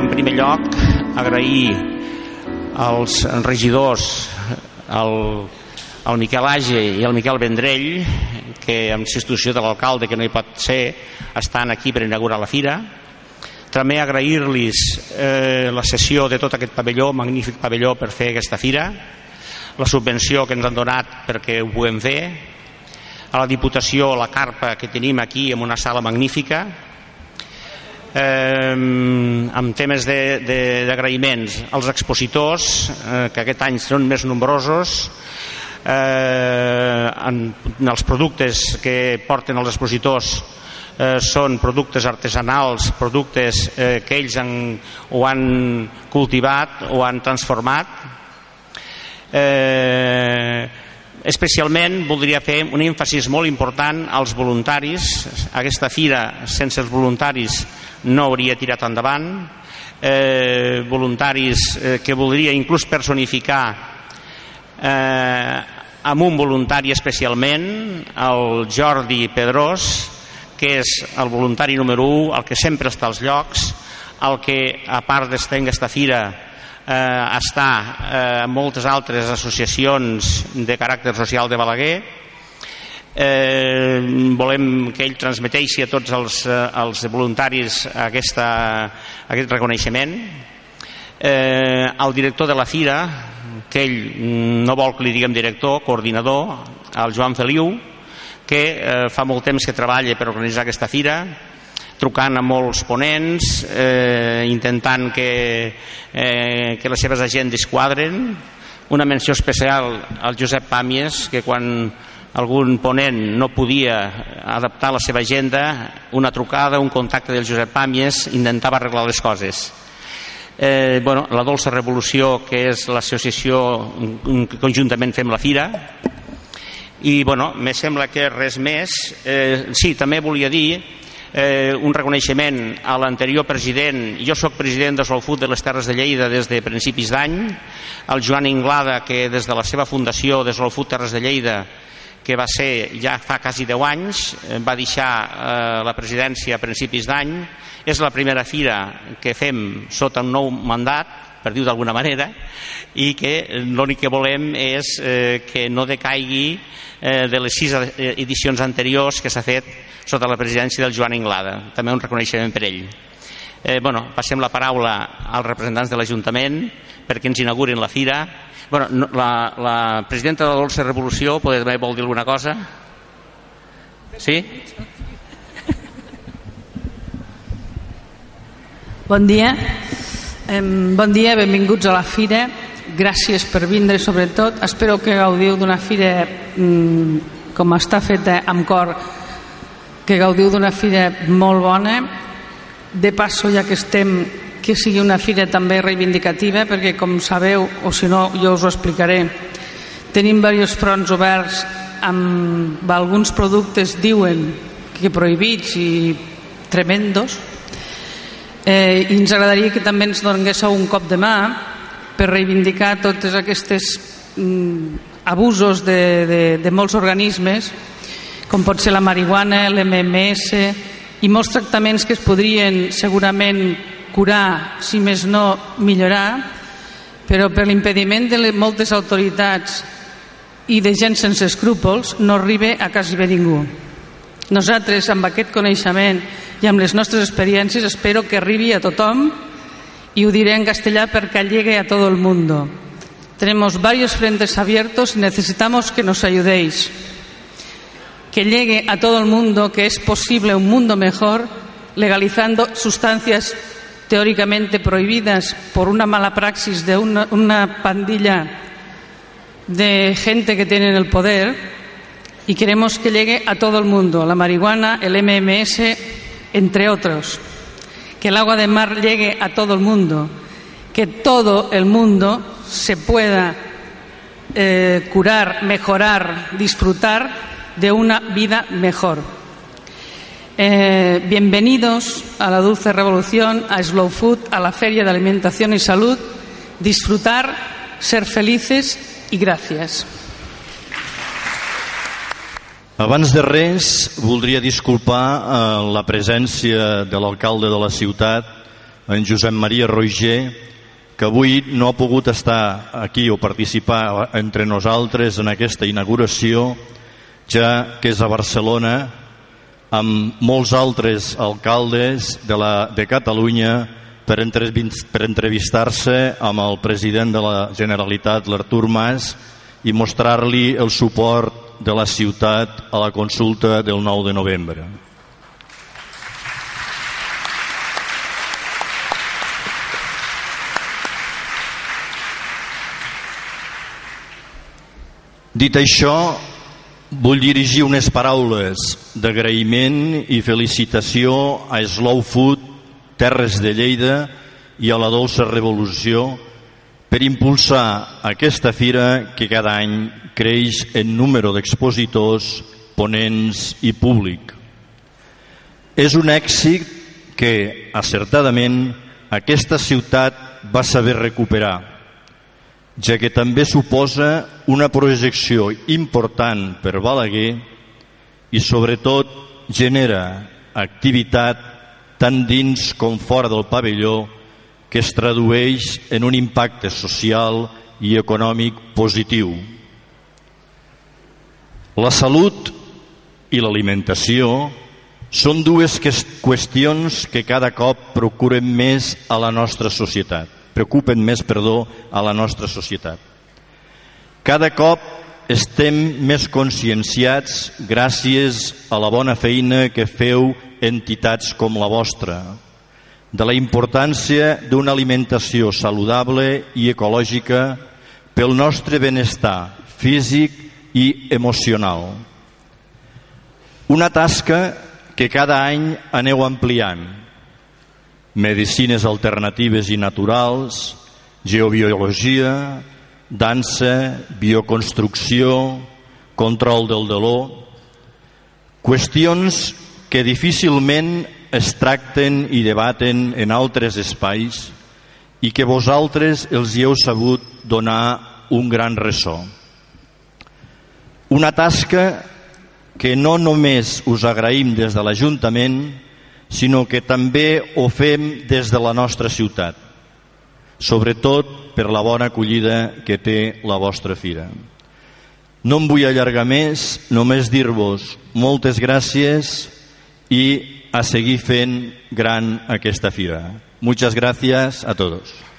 en primer lloc, agrair als regidors, al, al Miquel Age i al Miquel Vendrell, que amb substitució de l'alcalde, que no hi pot ser, estan aquí per inaugurar la fira. També agrair-los eh, la sessió de tot aquest pavelló, magnífic pavelló per fer aquesta fira, la subvenció que ens han donat perquè ho puguem fer, a la Diputació la carpa que tenim aquí en una sala magnífica, eh, amb temes d'agraïments. Als expositors eh, que aquest any són més nombrosos eh, en, en els productes que porten els expositors eh, són productes artesanals productes eh, que ells han, ho han cultivat o han transformat. Eh, especialment voldria fer un èmfasis molt important als voluntaris. Aquesta fira sense els voluntaris no hauria tirat endavant. Eh, voluntaris eh, que voldria inclús personificar eh, amb un voluntari especialment el Jordi Pedrós que és el voluntari número 1 el que sempre està als llocs el que a part d'estar en aquesta fira eh, està eh, en moltes altres associacions de caràcter social de Balaguer. Eh, volem que ell transmeteixi a tots els, eh, els voluntaris aquesta, aquest reconeixement. Eh, el director de la fira que ell no vol que li diguem director, coordinador el Joan Feliu que eh, fa molt temps que treballa per organitzar aquesta fira trucant a molts ponents eh, intentant que, eh, que les seves agendes quadren una menció especial al Josep Pàmies que quan algun ponent no podia adaptar la seva agenda, una trucada, un contacte del Josep Pàmies, intentava arreglar les coses. Eh, bueno, la Dolça Revolució, que és l'associació que conjuntament fem la fira, i bueno, me sembla que res més. Eh, sí, també volia dir eh, un reconeixement a l'anterior president, jo sóc president de Solfut de les Terres de Lleida des de principis d'any, al Joan Inglada, que des de la seva fundació de Solfut Terres de Lleida que va ser ja fa quasi 10 anys, va deixar eh, la presidència a principis d'any, és la primera fira que fem sota un nou mandat, per dir-ho d'alguna manera, i que l'únic que volem és eh, que no decaigui eh, de les sis edicions anteriors que s'ha fet sota la presidència del Joan Inglada. També un reconeixement per ell. Eh, bueno, passem la paraula als representants de l'Ajuntament perquè ens inaugurin la fira Bueno, no, la, la presidenta de la Dolce Revolució també vol dir alguna cosa? Sí? Bon dia. Bon dia, benvinguts a la fira. Gràcies per vindre, sobretot. Espero que gaudiu d'una fira mm, com està feta amb cor, que gaudiu d'una fira molt bona. De passo, ja que estem que sigui una fira també reivindicativa perquè com sabeu, o si no jo us ho explicaré tenim diversos fronts oberts amb alguns productes diuen que prohibits i tremendos eh, i ens agradaria que també ens donguéssiu un cop de mà per reivindicar totes aquestes mm, abusos de, de, de molts organismes com pot ser la marihuana, l'MMS i molts tractaments que es podrien segurament curar, si més no millorar, però per l'impediment de moltes autoritats i de gent sense escrúpols no arriba a quasi bé ningú. Nosaltres, amb aquest coneixement i amb les nostres experiències, espero que arribi a tothom y lo diré en castellà perquè llegue a todo el mundo. Tenemos varios frentes abiertos y necesitamos que nos ayudéis. Que llegue a todo el mundo que es posible un mundo mejor legalizando sustancias teóricamente prohibidas por una mala praxis de una pandilla de gente que tiene el poder y queremos que llegue a todo el mundo, la marihuana, el MMS, entre otros que el agua de mar llegue a todo el mundo, que todo el mundo se pueda eh, curar, mejorar, disfrutar de una vida mejor. Eh, bienvenidos a la Dulce Revolución, a Slow Food, a la Feria de Alimentación y Salud. Disfrutar, ser felices y gracias. Abans de res, voldria disculpar eh, la presència de l'alcalde de la ciutat, en Josep Maria Roger, que avui no ha pogut estar aquí o participar entre nosaltres en aquesta inauguració, ja que és a Barcelona, amb molts altres alcaldes de, la, de Catalunya per, per entrevistar-se amb el president de la Generalitat, l'Artur Mas, i mostrar-li el suport de la ciutat a la consulta del 9 de novembre. Dit això, vull dirigir unes paraules d'agraïment i felicitació a Slow Food, Terres de Lleida i a la Dolça Revolució per impulsar aquesta fira que cada any creix en número d'expositors, ponents i públic. És un èxit que, acertadament, aquesta ciutat va saber recuperar, ja que també suposa una projecció important per Balaguer i, sobretot, genera activitat tant dins com fora del pavelló que es tradueix en un impacte social i econòmic positiu. La salut i l'alimentació són dues qüestions que cada cop procuren més a la nostra societat, preocupen més, perdó, a la nostra societat. Cada cop estem més conscienciats gràcies a la bona feina que feu entitats com la vostra, de la importància d'una alimentació saludable i ecològica pel nostre benestar físic i emocional. Una tasca que cada any aneu ampliant. Medicines alternatives i naturals, geobiologia, dansa, bioconstrucció, control del dolor, qüestions que difícilment es tracten i debaten en altres espais i que vosaltres els hi heu sabut donar un gran ressò. Una tasca que no només us agraïm des de l'Ajuntament, sinó que també ho fem des de la nostra ciutat, sobretot per la bona acollida que té la vostra fira. No em vull allargar més, només dir-vos moltes gràcies i a seguir fent gran aquesta fira. Muchas gracias a todos.